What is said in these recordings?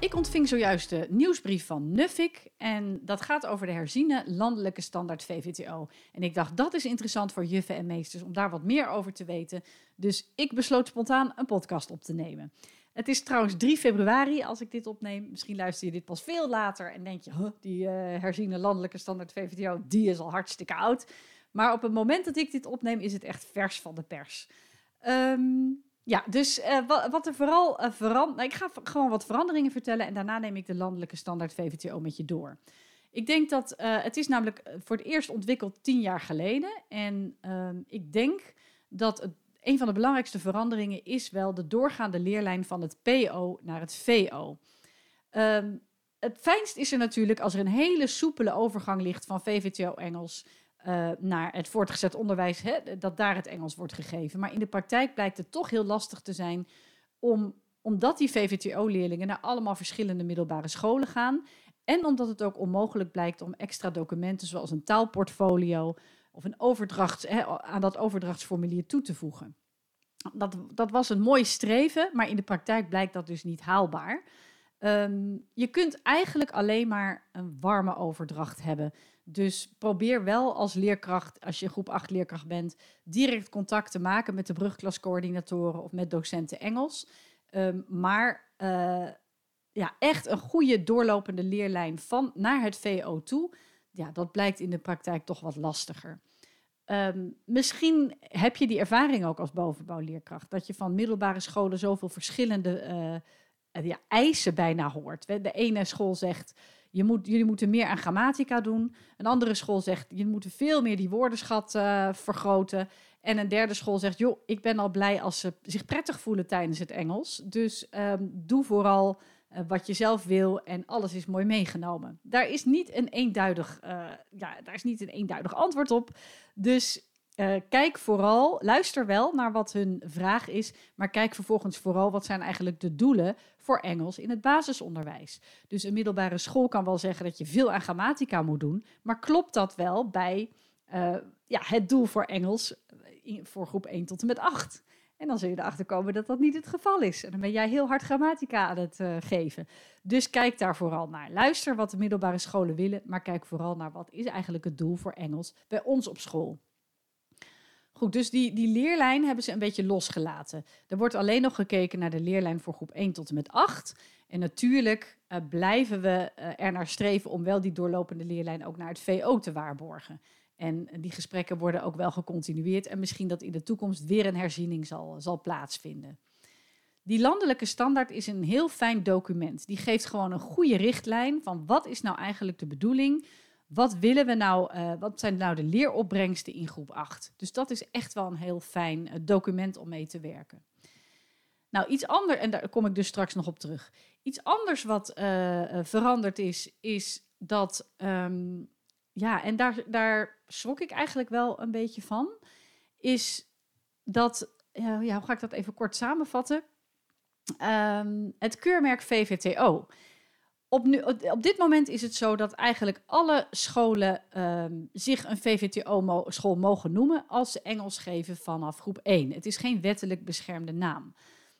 Ik ontving zojuist de nieuwsbrief van Nuffic en dat gaat over de herziene landelijke standaard VVTO. En ik dacht, dat is interessant voor juffen en meesters om daar wat meer over te weten. Dus ik besloot spontaan een podcast op te nemen. Het is trouwens 3 februari als ik dit opneem. Misschien luister je dit pas veel later en denk je, die uh, herziene landelijke standaard VVTO, die is al hartstikke oud. Maar op het moment dat ik dit opneem is het echt vers van de pers. Um, ja, dus uh, wat, er vooral uh, verandert. Nou, ik ga gewoon wat veranderingen vertellen en daarna neem ik de landelijke standaard VVTO met je door. Ik denk dat uh, het is namelijk voor het eerst ontwikkeld tien jaar geleden. En ehm, ik denk dat een van de belangrijkste veranderingen is wel de doorgaande leerlijn van het PO naar het VO. Um, het fijnst is er natuurlijk als er een hele soepele overgang ligt van VVTO Engels uh, naar het voortgezet onderwijs, hè, dat daar het Engels wordt gegeven. Maar in de praktijk blijkt het toch heel lastig te zijn om, omdat die VVTO-leerlingen naar allemaal verschillende middelbare scholen gaan. En omdat het ook onmogelijk blijkt om extra documenten zoals een taalportfolio of een overdracht, hè, aan dat overdrachtsformulier toe te voegen. Dat, dat was een mooi streven, maar in de praktijk blijkt dat dus niet haalbaar. Um, je kunt eigenlijk alleen maar een warme overdracht hebben. Dus probeer wel als leerkracht, als je groep 8 leerkracht bent, direct contact te maken met de brugklascoördinatoren of met docenten Engels. Um, maar uh, ja, echt een goede doorlopende leerlijn van naar het VO toe, ja, dat blijkt in de praktijk toch wat lastiger. Um, misschien heb je die ervaring ook als bovenbouwleerkracht, dat je van middelbare scholen zoveel verschillende uh, ja, eisen bijna hoort. De ene school zegt je moet, jullie moeten meer aan grammatica doen. Een andere school zegt, je moet veel meer die woordenschat uh, vergroten. En een derde school zegt, joh, ik ben al blij als ze zich prettig voelen tijdens het Engels. Dus um, doe vooral uh, wat je zelf wil en alles is mooi meegenomen. Daar is niet een eenduidig, uh, ja, daar is niet een eenduidig antwoord op. Dus uh, kijk vooral, luister wel naar wat hun vraag is, maar kijk vervolgens vooral wat zijn eigenlijk de doelen voor Engels in het basisonderwijs. Dus een middelbare school kan wel zeggen dat je veel aan grammatica moet doen, maar klopt dat wel bij uh, ja, het doel voor Engels in, voor groep 1 tot en met 8? En dan zul je erachter komen dat dat niet het geval is. En dan ben jij heel hard grammatica aan het geven. Dus kijk daar vooral naar. Luister wat de middelbare scholen willen, maar kijk vooral naar wat is eigenlijk het doel voor Engels bij ons op school. Goed, dus die, die leerlijn hebben ze een beetje losgelaten. Er wordt alleen nog gekeken naar de leerlijn voor groep 1 tot en met 8. En natuurlijk uh, blijven we uh, er naar streven om wel die doorlopende leerlijn ook naar het VO te waarborgen. En die gesprekken worden ook wel gecontinueerd en misschien dat in de toekomst weer een herziening zal, zal plaatsvinden. Die landelijke standaard is een heel fijn document. Die geeft gewoon een goede richtlijn van wat is nou eigenlijk de bedoeling wat willen we nou, uh, wat zijn nou de leeropbrengsten in groep 8? Dus dat is echt wel een heel fijn uh, document om mee te werken. Nou, iets anders, en daar kom ik dus straks nog op terug. Iets anders wat uh, veranderd is, is dat, um, ja, en daar, daar schrok ik eigenlijk wel een beetje van, is dat, ja, hoe ga ik dat even kort samenvatten? Um, het keurmerk VVTO op, nu, op dit moment is het zo dat eigenlijk alle scholen um, zich een VVTO-school mogen noemen als ze Engels geven vanaf groep 1. Het is geen wettelijk beschermde naam.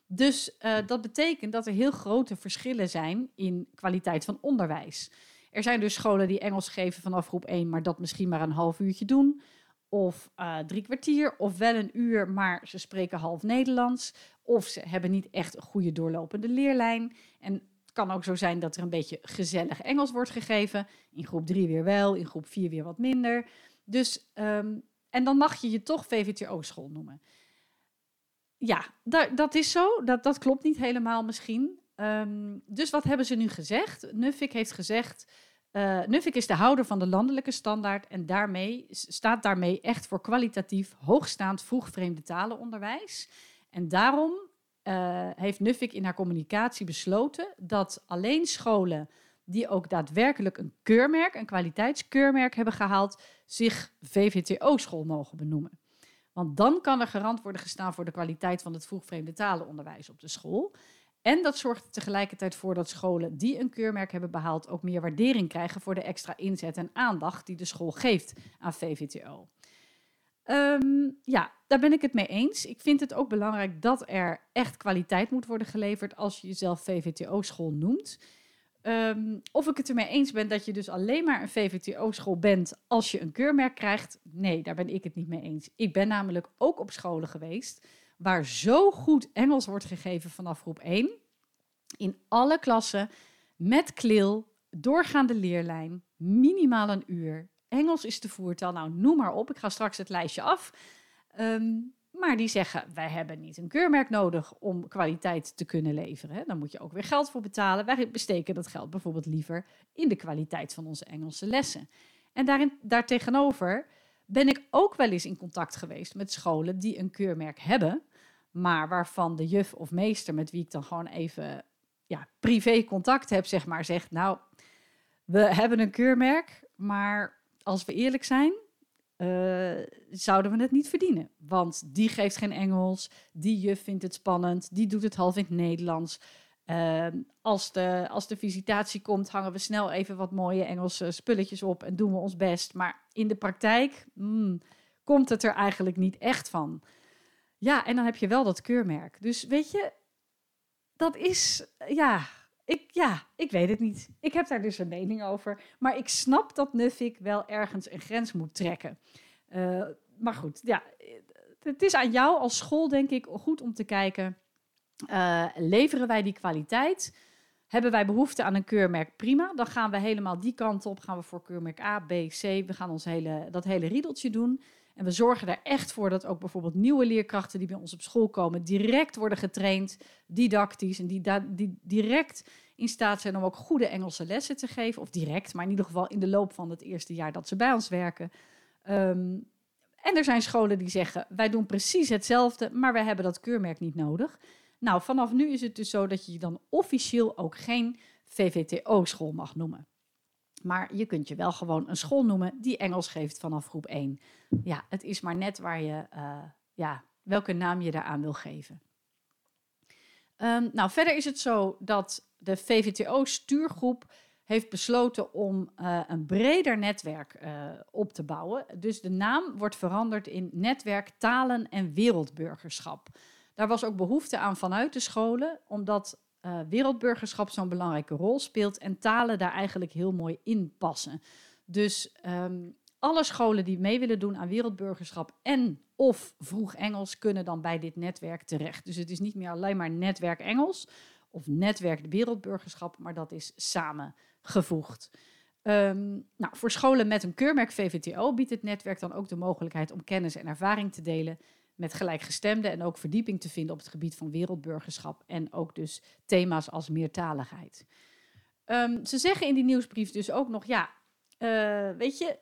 Dus uh, dat betekent dat er heel grote verschillen zijn in kwaliteit van onderwijs. Er zijn dus scholen die Engels geven vanaf groep 1, maar dat misschien maar een half uurtje doen. Of uh, drie kwartier, of wel een uur, maar ze spreken half Nederlands. Of ze hebben niet echt een goede doorlopende leerlijn. En het kan ook zo zijn dat er een beetje gezellig Engels wordt gegeven. In groep 3 weer wel, in groep 4 weer wat minder. Dus, um, en dan mag je je toch VVTO-school noemen. Ja, dat, dat is zo. Dat, dat klopt niet helemaal misschien. Um, dus wat hebben ze nu gezegd? Nuffic heeft gezegd, Uh, is de houder van de landelijke standaard en daarmee, staat daarmee echt voor kwalitatief hoogstaand vroegvreemde talenonderwijs. En daarom uh, heeft Nuffic in haar communicatie besloten dat alleen scholen die ook daadwerkelijk een keurmerk, een kwaliteitskeurmerk hebben gehaald, zich VVTO-school mogen benoemen. Want dan kan er garant worden gestaan voor de kwaliteit van het vroegvreemde talenonderwijs op de school. En dat zorgt er tegelijkertijd voor dat scholen die een keurmerk hebben behaald ook meer waardering krijgen voor de extra inzet en aandacht die de school geeft aan VVTO. Ehm, ja, daar ben ik het mee eens. Ik vind het ook belangrijk dat er echt kwaliteit moet worden geleverd als je jezelf VVTO-school noemt. Ehm, of ik het ermee eens ben dat je dus alleen maar een VVTO-school bent als je een keurmerk krijgt. Nee, daar ben ik het niet mee eens. Ik ben namelijk ook op scholen geweest waar zo goed Engels wordt gegeven vanaf groep 1. In alle klassen, met klil, doorgaande leerlijn, minimaal een uur. Engels is de voertaal, nou noem maar op. Ik ga straks het lijstje af. Ehm, maar die zeggen, wij hebben niet een keurmerk nodig om kwaliteit te kunnen leveren. Dan moet je ook weer geld voor betalen. Wij besteken dat geld bijvoorbeeld liever in de kwaliteit van onze Engelse lessen. En daarin, daartegenover ben ik ook wel eens in contact geweest met scholen die een keurmerk hebben, maar waarvan de juf of meester, met wie ik dan gewoon even ja, privé contact heb, zeg maar, zegt: Nou, we hebben een keurmerk, maar als we eerlijk zijn, uh, zouden we het niet verdienen. Want die geeft geen Engels, die juf vindt het spannend, die doet het half in het Nederlands. Uh, als, de, als de visitatie komt, hangen we snel even wat mooie Engelse spulletjes op en doen we ons best. Maar in de praktijk mm, komt het er eigenlijk niet echt van. Ja, en dan heb je wel dat keurmerk. Dus weet je, dat is, ja, ik, ja, ik weet het niet. Ik heb daar dus een mening over. Maar ik snap dat Nuffik wel ergens een grens moet trekken. Uh, maar goed, ja, het is aan jou als school, denk ik, goed om te kijken. Uh, leveren wij die kwaliteit? Hebben wij behoefte aan een keurmerk? Prima. Dan gaan we helemaal die kant op. Gaan we voor keurmerk A, B, C. We gaan ons hele, dat hele riedeltje doen. En we zorgen er echt voor dat ook bijvoorbeeld nieuwe leerkrachten die bij ons op school komen, direct worden getraind, didactisch, en die, die direct in staat zijn om ook goede Engelse lessen te geven. Of direct, maar in ieder geval in de loop van het eerste jaar dat ze bij ons werken. Ehm, en er zijn scholen die zeggen: wij doen precies hetzelfde, maar wij hebben dat keurmerk niet nodig. Nou, vanaf nu is het dus zo dat je dan officieel ook geen VVTO-school mag noemen. Maar je kunt je wel gewoon een school noemen die Engels geeft vanaf groep 1. Ja, het is maar net waar je, uh, ja, welke naam je daaraan wil geven. Um, nou, verder is het zo dat de VVTO-stuurgroep heeft besloten om uh, een breder netwerk uh, op te bouwen. Dus de naam wordt veranderd in Netwerk Talen en Wereldburgerschap. Daar was ook behoefte aan vanuit de scholen, omdat uh, wereldburgerschap zo'n belangrijke rol speelt en talen daar eigenlijk heel mooi in passen. Dus um, alle scholen die mee willen doen aan wereldburgerschap en of vroeg Engels kunnen dan bij dit netwerk terecht. Dus het is niet meer alleen maar netwerk Engels of netwerk wereldburgerschap, maar dat is samengevoegd. Um, nou, voor scholen met een keurmerk VVTO biedt het netwerk dan ook de mogelijkheid om kennis en ervaring te delen met gelijkgestemden en ook verdieping te vinden op het gebied van wereldburgerschap en ook dus thema's als meertaligheid. Um, ze zeggen in die nieuwsbrief dus ook nog, ja, uh, weet je,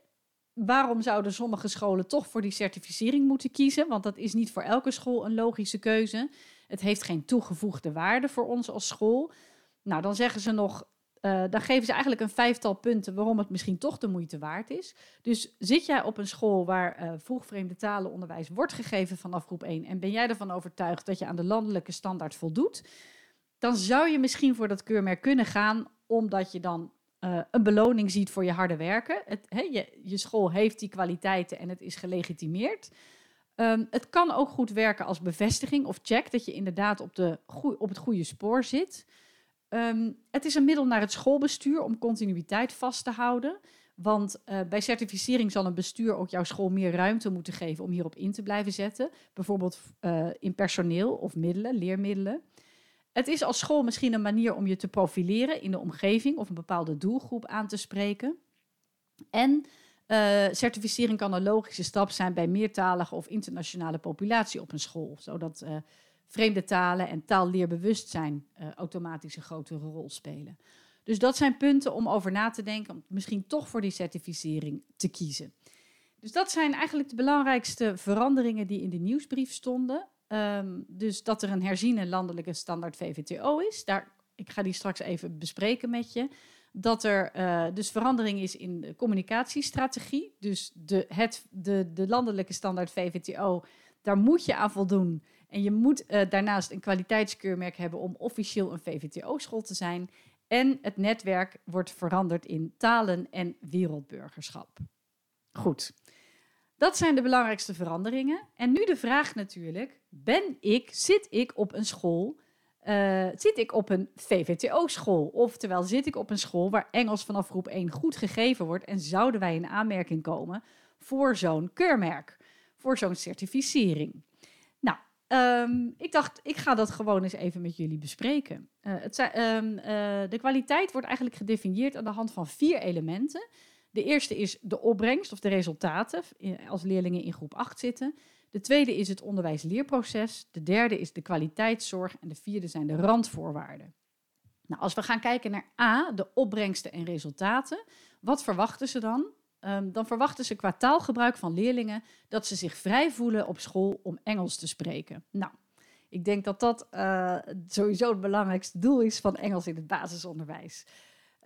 waarom zouden sommige scholen toch voor die certificering moeten kiezen? Want dat is niet voor elke school een logische keuze. Het heeft geen toegevoegde waarde voor ons als school. Nou, dan zeggen ze nog, uh, dan geven ze eigenlijk een vijftal punten waarom het misschien toch de moeite waard is. Dus zit jij op een school waar uh, vroegvreemde talenonderwijs wordt gegeven vanaf groep 1 en ben jij ervan overtuigd dat je aan de landelijke standaard voldoet, dan zou je misschien voor dat keurmerk kunnen gaan, omdat je dan uh, een beloning ziet voor je harde werken. Het, he, je, je, school heeft die kwaliteiten en het is gelegitimeerd. Um, het kan ook goed werken als bevestiging of check dat je inderdaad op, de op het goede spoor zit. Um, het is een middel naar het schoolbestuur om continuïteit vast te houden. Want uh, bij certificering zal een bestuur ook jouw school meer ruimte moeten geven om hierop in te blijven zetten. Bijvoorbeeld uh, in personeel of middelen, leermiddelen. Het is als school misschien een manier om je te profileren in de omgeving of een bepaalde doelgroep aan te spreken. En uh, certificering kan een logische stap zijn bij meertalige of internationale populatie op een school, zodat vreemde talen en taalleerbewustzijn uh, automatisch een grotere rol spelen. Dus dat zijn punten om over na te denken, om misschien toch voor die certificering te kiezen. Dus dat zijn eigenlijk de belangrijkste veranderingen die in de nieuwsbrief stonden. Ehm, dus dat er een herziene landelijke standaard VVTO is. Daar, ik ga die straks even bespreken met je. Dat er uh, dus verandering is in de communicatiestrategie. Dus de, het, de, de landelijke standaard VVTO, daar moet je aan voldoen. En je moet uh, daarnaast een kwaliteitskeurmerk hebben om officieel een VVTO-school te zijn. En het netwerk wordt veranderd in talen en wereldburgerschap. Goed. Dat zijn de belangrijkste veranderingen. En nu de vraag natuurlijk: ben ik, zit ik op een school? Uh, zit ik op een VVTO-school? Oftewel, zit ik op een school waar Engels vanaf groep 1 goed gegeven wordt en zouden wij in aanmerking komen voor zo'n keurmerk, voor zo'n certificering? Um, ik dacht, ik ga dat gewoon eens even met jullie bespreken. Uh, het, um, uh, de kwaliteit wordt eigenlijk gedefinieerd aan de hand van vier elementen. De eerste is de opbrengst of de resultaten als leerlingen in groep 8 zitten. De tweede is het onderwijs-leerproces. De derde is de kwaliteitszorg. En de vierde zijn de randvoorwaarden. Nou, als we gaan kijken naar A, de opbrengsten en resultaten, wat verwachten ze dan? Um, dan verwachten ze qua taalgebruik van leerlingen dat ze zich vrij voelen op school om Engels te spreken. Nou, ik denk dat dat uh, sowieso het belangrijkste doel is van Engels in het basisonderwijs.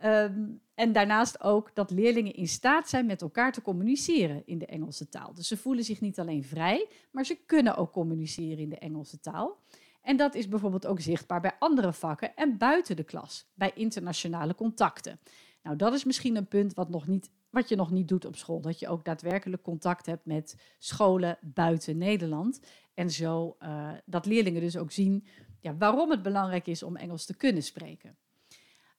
Um, en daarnaast ook dat leerlingen in staat zijn met elkaar te communiceren in de Engelse taal. Dus ze voelen zich niet alleen vrij, maar ze kunnen ook communiceren in de Engelse taal. En dat is bijvoorbeeld ook zichtbaar bij andere vakken en buiten de klas, bij internationale contacten. Nou, dat is misschien een punt wat, nog niet, wat je nog niet doet op school. Dat je ook daadwerkelijk contact hebt met scholen buiten Nederland. En zo uh, dat leerlingen dus ook zien ja, waarom het belangrijk is om Engels te kunnen spreken.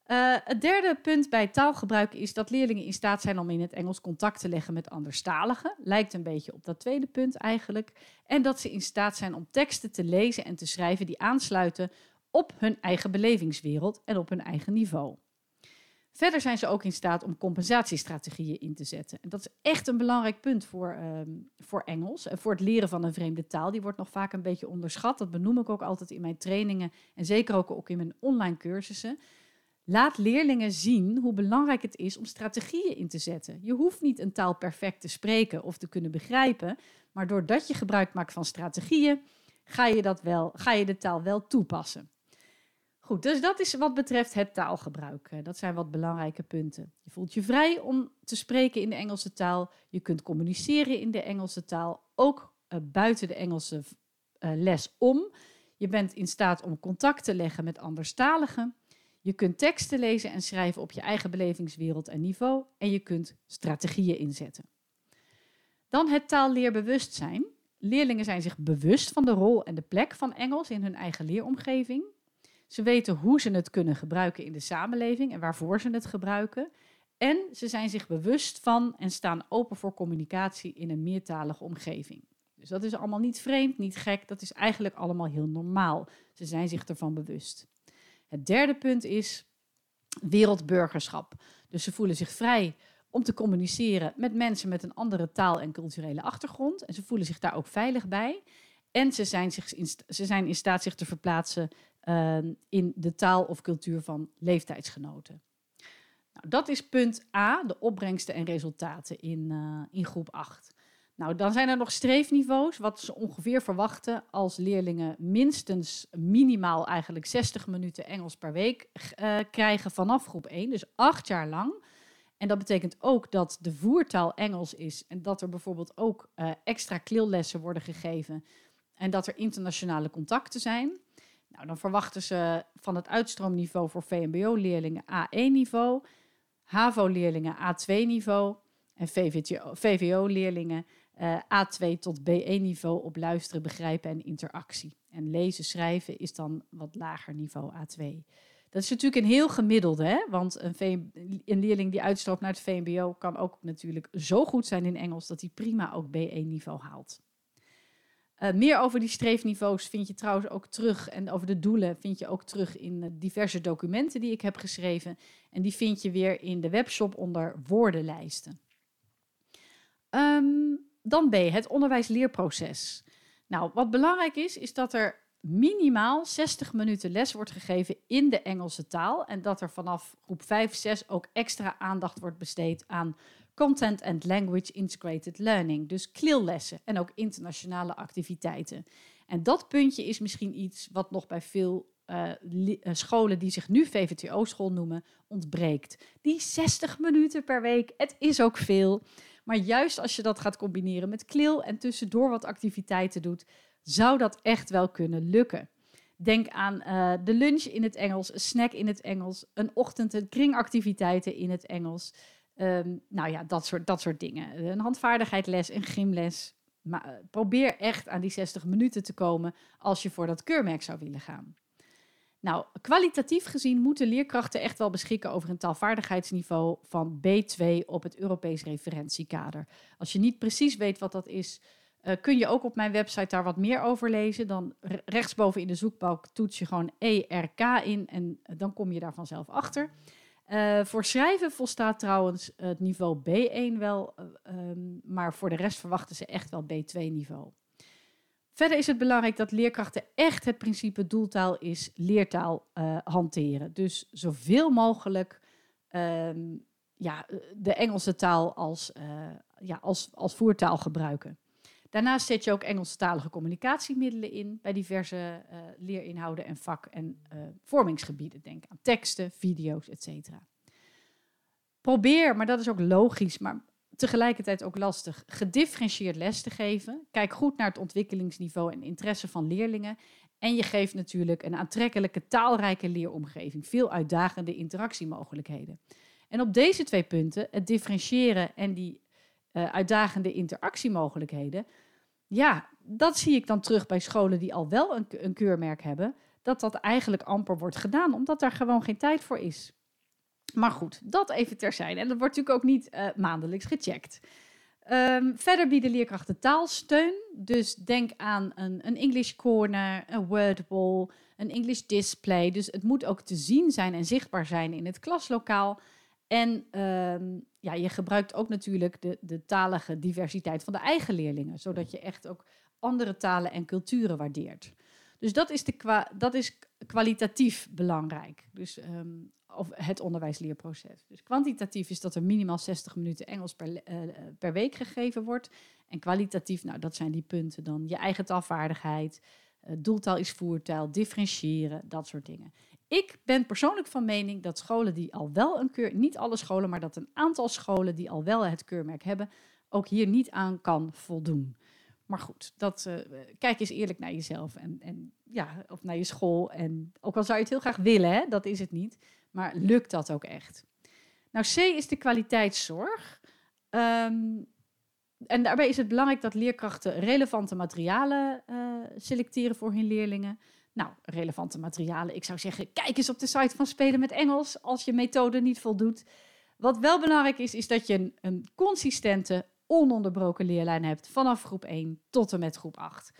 Uh, het derde punt bij taalgebruik is dat leerlingen in staat zijn om in het Engels contact te leggen met anderstaligen. Lijkt een beetje op dat tweede punt eigenlijk. En dat ze in staat zijn om teksten te lezen en te schrijven die aansluiten op hun eigen belevingswereld en op hun eigen niveau. Verder zijn ze ook in staat om compensatiestrategieën in te zetten. En dat is echt een belangrijk punt voor, um, voor Engels en voor het leren van een vreemde taal. Die wordt nog vaak een beetje onderschat. Dat benoem ik ook altijd in mijn trainingen en zeker ook, ook in mijn online cursussen. Laat leerlingen zien hoe belangrijk het is om strategieën in te zetten. Je hoeft niet een taal perfect te spreken of te kunnen begrijpen, maar doordat je gebruik maakt van strategieën, ga je, dat wel, ga je de taal wel toepassen. Goed, dus dat is wat betreft het taalgebruik. Dat zijn wat belangrijke punten. Je voelt je vrij om te spreken in de Engelse taal. Je kunt communiceren in de Engelse taal, ook uh, buiten de Engelse uh, les om. Je bent in staat om contact te leggen met anderstaligen. Je kunt teksten lezen en schrijven op je eigen belevingswereld en niveau en je kunt strategieën inzetten. Dan het taalleerbewustzijn. Leerlingen zijn zich bewust van de rol en de plek van Engels in hun eigen leeromgeving. Ze weten hoe ze het kunnen gebruiken in de samenleving en waarvoor ze het gebruiken. En ze zijn zich bewust van en staan open voor communicatie in een meertalige omgeving. Dus dat is allemaal niet vreemd, niet gek, dat is eigenlijk allemaal heel normaal. Ze zijn zich ervan bewust. Het derde punt is wereldburgerschap. Dus ze voelen zich vrij om te communiceren met mensen met een andere taal en culturele achtergrond. En ze voelen zich daar ook veilig bij. En ze zijn, zich ze zijn in staat zich te verplaatsen uh, in de taal of cultuur van leeftijdsgenoten. Nou, dat is punt A, de opbrengsten en resultaten in, uh, in groep 8. Nou, dan zijn er nog streefniveaus, wat ze ongeveer verwachten als leerlingen minstens minimaal eigenlijk 60 minuten Engels per week uh, krijgen vanaf groep 1, dus acht jaar lang. En dat betekent ook dat de voertaal Engels is en dat er bijvoorbeeld ook uh, extra kleellessen worden gegeven en dat er internationale contacten zijn. Nou, dan verwachten ze van het uitstroomniveau voor VMBO-leerlingen A1-niveau, HAVO-leerlingen A2-niveau en VVO-leerlingen uh, A2 tot B1-niveau op luisteren, begrijpen en interactie. En lezen, schrijven is dan wat lager niveau A2. Dat is natuurlijk een heel gemiddelde, hè? want een, een leerling die uitstroomt naar het VMBO kan ook natuurlijk zo goed zijn in Engels dat hij prima ook B1-niveau haalt. Uh, meer over die streefniveaus vind je trouwens ook terug. En over de doelen vind je ook terug in uh, diverse documenten die ik heb geschreven. En die vind je weer in de webshop onder woordenlijsten. Um, dan B, het onderwijs-leerproces. Nou, wat belangrijk is, is dat er minimaal 60 minuten les wordt gegeven in de Engelse taal. En dat er vanaf groep 5, 6 ook extra aandacht wordt besteed aan Content and Language Integrated Learning. Dus CLIL-lessen en ook internationale activiteiten. En dat puntje is misschien iets wat nog bij veel uh, scholen die zich nu VVTO-school noemen, ontbreekt. Die 60 minuten per week, het is ook veel. Maar juist als je dat gaat combineren met klil en tussendoor wat activiteiten doet, zou dat echt wel kunnen lukken. Denk aan uh, de lunch in het Engels, een snack in het Engels, een ochtend en kringactiviteiten in het Engels. Um, nou ja, dat soort, dat soort dingen. Een handvaardigheidles, een gymles. Maar uh, probeer echt aan die 60 minuten te komen als je voor dat keurmerk zou willen gaan. Nou, kwalitatief gezien moeten leerkrachten echt wel beschikken over een taalvaardigheidsniveau van B2 op het Europees referentiekader. Als je niet precies weet wat dat is, uh, kun je ook op mijn website daar wat meer over lezen. Dan rechtsboven in de zoekbalk toets je gewoon ERK in en dan kom je daar vanzelf achter. Uh, voor schrijven volstaat trouwens het niveau B1 wel, uh, um, maar voor de rest verwachten ze echt wel B2-niveau. Verder is het belangrijk dat leerkrachten echt het principe doeltaal is leertaal uh, hanteren. Dus zoveel mogelijk um, ja, de Engelse taal als, ja, als, als voertaal gebruiken. Daarnaast zet je ook Engelstalige communicatiemiddelen in bij diverse uh, leerinhouden en vak- en vormingsgebieden. Denk aan teksten, video's, etc. Probeer, maar dat is ook logisch, maar tegelijkertijd ook lastig, gedifferentieerd les te geven. Kijk goed naar het ontwikkelingsniveau en interesse van leerlingen. En je geeft natuurlijk een aantrekkelijke, taalrijke leeromgeving, veel uitdagende interactiemogelijkheden. En op deze twee punten, het differentiëren en die uh, uitdagende interactiemogelijkheden, ja, dat zie ik dan terug bij scholen die al wel een, een keurmerk hebben, dat dat eigenlijk amper wordt gedaan, omdat daar gewoon geen tijd voor is. Maar goed, dat even terzijde. En dat wordt natuurlijk ook niet uh, maandelijks gecheckt. Um, verder bieden leerkrachten taalsteun. Dus denk aan een, een English Corner, een Wordwall, een English Display. Dus het moet ook te zien zijn en zichtbaar zijn in het klaslokaal. En um, ja, je gebruikt ook natuurlijk de, de talige diversiteit van de eigen leerlingen, zodat je echt ook andere talen en culturen waardeert. Dus dat is, de dat is kwalitatief belangrijk. Dus um, of het onderwijsleerproces. Dus kwantitatief is dat er minimaal 60 minuten Engels per, uh, per week gegeven wordt. En kwalitatief, nou, dat zijn die punten dan. Je eigen taalvaardigheid, uh, doeltaal is voertaal, differentiëren, dat soort dingen. Ik ben persoonlijk van mening dat scholen die al wel een keur, niet alle scholen, maar dat een aantal scholen die al wel het keurmerk hebben, ook hier niet aan kan voldoen. Maar goed, dat, uh, kijk eens eerlijk naar jezelf en, en ja, of naar je school. En ook al zou je het heel graag willen, hè, dat is het niet. Maar lukt dat ook echt? Nou, C is de kwaliteitszorg. Um, en daarbij is het belangrijk dat leerkrachten relevante materialen uh, selecteren voor hun leerlingen. Nou, relevante materialen. Ik zou zeggen, kijk eens op de site van Spelen met Engels als je methode niet voldoet. Wat wel belangrijk is, is dat je een, een consistente, ononderbroken leerlijn hebt vanaf groep 1 tot en met groep 8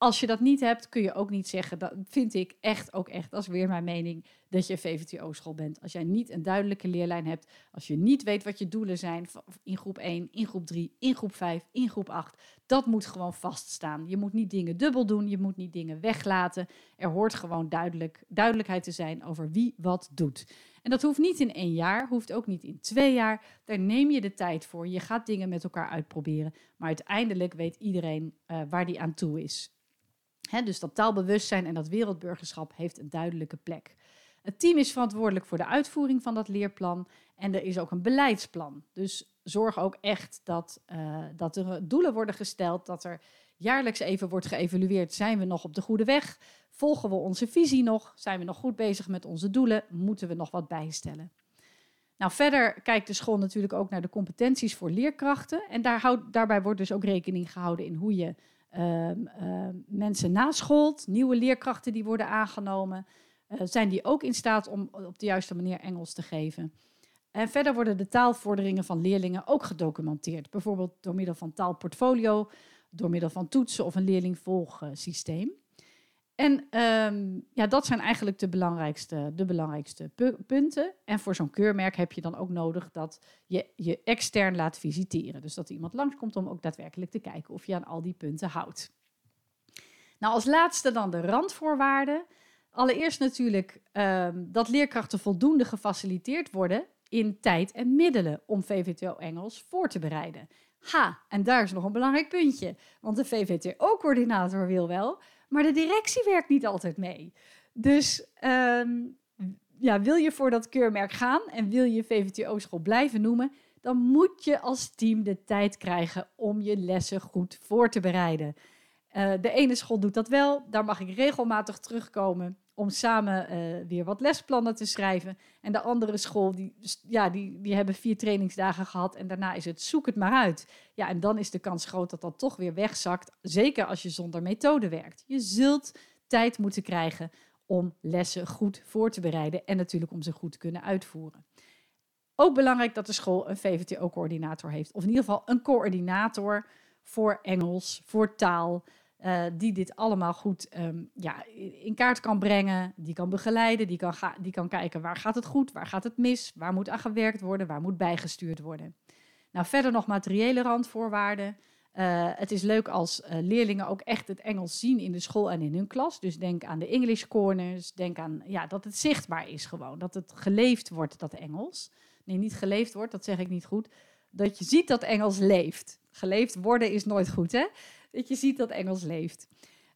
als je dat niet hebt, kun je ook niet zeggen, dat vind ik echt ook echt, dat is weer mijn mening, dat je VVTO-school bent. Als jij niet een duidelijke leerlijn hebt, als je niet weet wat je doelen zijn in groep 1, in groep 3, in groep 5, in groep 8, dat moet gewoon vaststaan. Je moet niet dingen dubbel doen, je moet niet dingen weglaten. Er hoort gewoon duidelijk, duidelijkheid te zijn over wie wat doet. En dat hoeft niet in één jaar, hoeft ook niet in twee jaar. Daar neem je de tijd voor. Je gaat dingen met elkaar uitproberen. Maar uiteindelijk weet iedereen uh, waar die aan toe is. Dus dat taalbewustzijn en dat wereldburgerschap heeft een duidelijke plek. Het team is verantwoordelijk voor de uitvoering van dat leerplan en er is ook een beleidsplan. Dus zorg ook echt dat, uh, dat er doelen worden gesteld, dat er jaarlijks even wordt geëvalueerd. Zijn we nog op de goede weg? Volgen we onze visie nog? Zijn we nog goed bezig met onze doelen? Moeten we nog wat bijstellen? Nou, verder kijkt de school natuurlijk ook naar de competenties voor leerkrachten. En daar daarbij wordt dus ook rekening gehouden in hoe je mensen naschoolt, nieuwe leerkrachten die worden aangenomen. Uh, zijn die ook in staat om op de juiste manier Engels te geven? En verder worden de taalvorderingen van leerlingen ook gedocumenteerd. Bijvoorbeeld door middel van taalportfolio, door middel van toetsen of een leerlingvolgsysteem. En um, ja, dat zijn eigenlijk de belangrijkste, de belangrijkste punten. En voor zo'n keurmerk heb je dan ook nodig dat je je extern laat visiteren. Dus dat iemand langskomt om ook daadwerkelijk te kijken of je aan al die punten houdt. Nou, als laatste dan de randvoorwaarden. Allereerst natuurlijk ehm, dat leerkrachten voldoende gefaciliteerd worden in tijd en middelen om VVTO Engels voor te bereiden. Ha, en daar is nog een belangrijk puntje. Want de VVTO-coördinator wil wel, maar de directie werkt niet altijd mee. Dus ehm, ja, wil je voor dat keurmerk gaan en wil je VVTO-school blijven noemen, dan moet je als team de tijd krijgen om je lessen goed voor te bereiden. Uh, de ene school doet dat wel, daar mag ik regelmatig terugkomen om samen uh, weer wat lesplannen te schrijven. En de andere school, die, ja, die, die hebben vier trainingsdagen gehad en daarna is het zoek het maar uit. Ja, en dan is de kans groot dat dat toch weer wegzakt, zeker als je zonder methode werkt. Je zult tijd moeten krijgen om lessen goed voor te bereiden en natuurlijk om ze goed te kunnen uitvoeren. Ook belangrijk dat de school een VVTO-coördinator heeft, of in ieder geval een coördinator voor Engels, voor taal, uh, die dit allemaal goed um, ja, in kaart kan brengen, die kan begeleiden, die kan, die kan kijken waar gaat het goed, waar gaat het mis, waar moet aan gewerkt worden, waar moet bijgestuurd worden. Nou, verder nog materiële randvoorwaarden. Uh, het is leuk als uh, leerlingen ook echt het Engels zien in de school en in hun klas. Dus denk aan de English corners, denk aan ja, dat het zichtbaar is gewoon, dat het geleefd wordt, dat Engels. Nee, niet geleefd wordt, dat zeg ik niet goed. Dat je ziet dat Engels leeft. Geleefd worden is nooit goed, hè? Dat je ziet dat Engels leeft.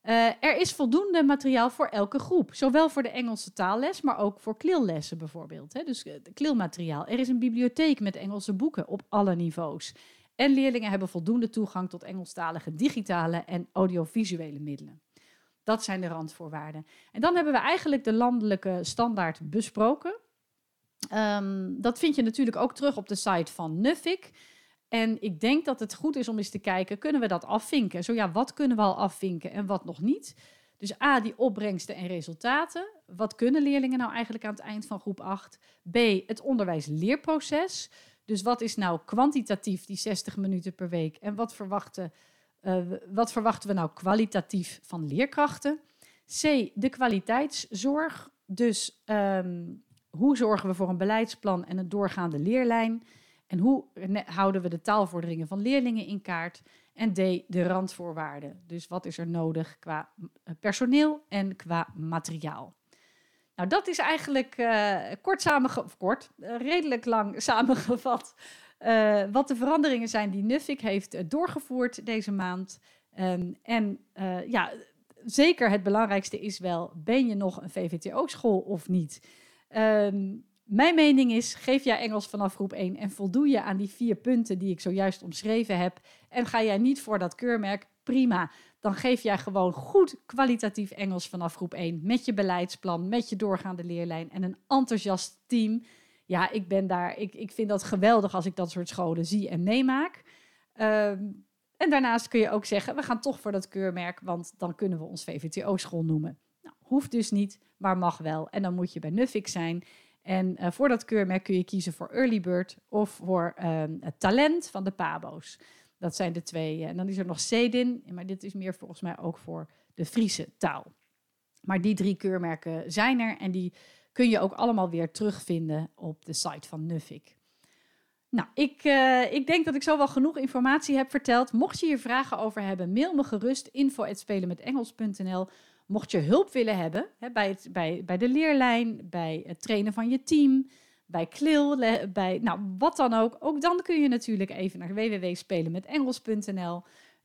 Uh, er is voldoende materiaal voor elke groep. Zowel voor de Engelse taalles, maar ook voor klillessen bijvoorbeeld. Hè? Dus uh. Er is een bibliotheek met Engelse boeken op alle niveaus. En leerlingen hebben voldoende toegang tot Engelstalige digitale en audiovisuele middelen. Dat zijn de randvoorwaarden. En dan hebben we eigenlijk de landelijke standaard besproken. Um, dat vind je natuurlijk ook terug op de site van Nuffic. En ik denk dat het goed is om eens te kijken, kunnen we dat afvinken? Zo ja, wat kunnen we al afvinken en wat nog niet? Dus A, die opbrengsten en resultaten. Wat kunnen leerlingen nou eigenlijk aan het eind van groep 8? B, het onderwijs-leerproces. Dus wat is nou kwantitatief die 60 minuten per week? En wat verwachten, uh, wat verwachten we nou kwalitatief van leerkrachten? C, de kwaliteitszorg. Dus um, hoe zorgen we voor een beleidsplan en een doorgaande leerlijn? En hoe houden we de taalvorderingen van leerlingen in kaart? En D, de randvoorwaarden. Dus wat is er nodig qua eh, personeel en qua materiaal? Nou, dat is eigenlijk uh, kort samengevat, kort, uh, redelijk lang samengevat, wat de veranderingen zijn die Nuffic heeft doorgevoerd deze maand. Um, en ja, zeker het belangrijkste is wel, ben je nog een VVTO-school of niet? Um, mijn mening is, geef jij Engels vanaf groep 1 en voldoe je aan die vier punten die ik zojuist omschreven heb. En ga jij niet voor dat keurmerk, prima. Dan geef jij gewoon goed kwalitatief Engels vanaf groep 1 met je beleidsplan, met je doorgaande leerlijn en een enthousiast team. Ja, ik ben daar, ik, ik vind dat geweldig als ik dat soort scholen zie en meemaak. Um, en daarnaast kun je ook zeggen, we gaan toch voor dat keurmerk, want dan kunnen we ons VVTO-school noemen. Nou, hoeft dus niet, maar mag wel. En dan moet je bij Nuffic zijn. En uh, voor dat keurmerk kun je kiezen voor Early Bird of voor het talent van de Pabo's. Dat zijn de twee. Eh, en dan is er nog Cedin, maar dit is meer volgens mij ook voor de Friese taal. Maar die drie keurmerken zijn er en die kun je ook allemaal weer terugvinden op de site van Nuffic. Nou, ik, uh, ik denk dat ik zo wel genoeg informatie heb verteld. Mocht je hier vragen over hebben, mail me gerust info.spelenmetengels.nl Mocht je hulp willen hebben hè, bij, bij, bij de leerlijn, bij het trainen van je team, bij Klil, bij nou, wat dan ook, ook dan kun je natuurlijk even naar www.spelenmetengels.nl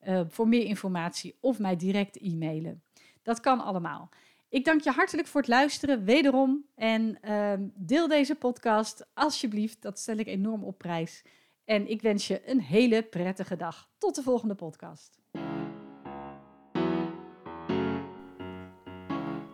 uh, voor meer informatie of mij direct e-mailen. Dat kan allemaal. Ik dank je hartelijk voor het luisteren, wederom. En uh, deel deze podcast alsjeblieft, dat stel ik enorm op prijs. En ik wens je een hele prettige dag. Tot de volgende podcast.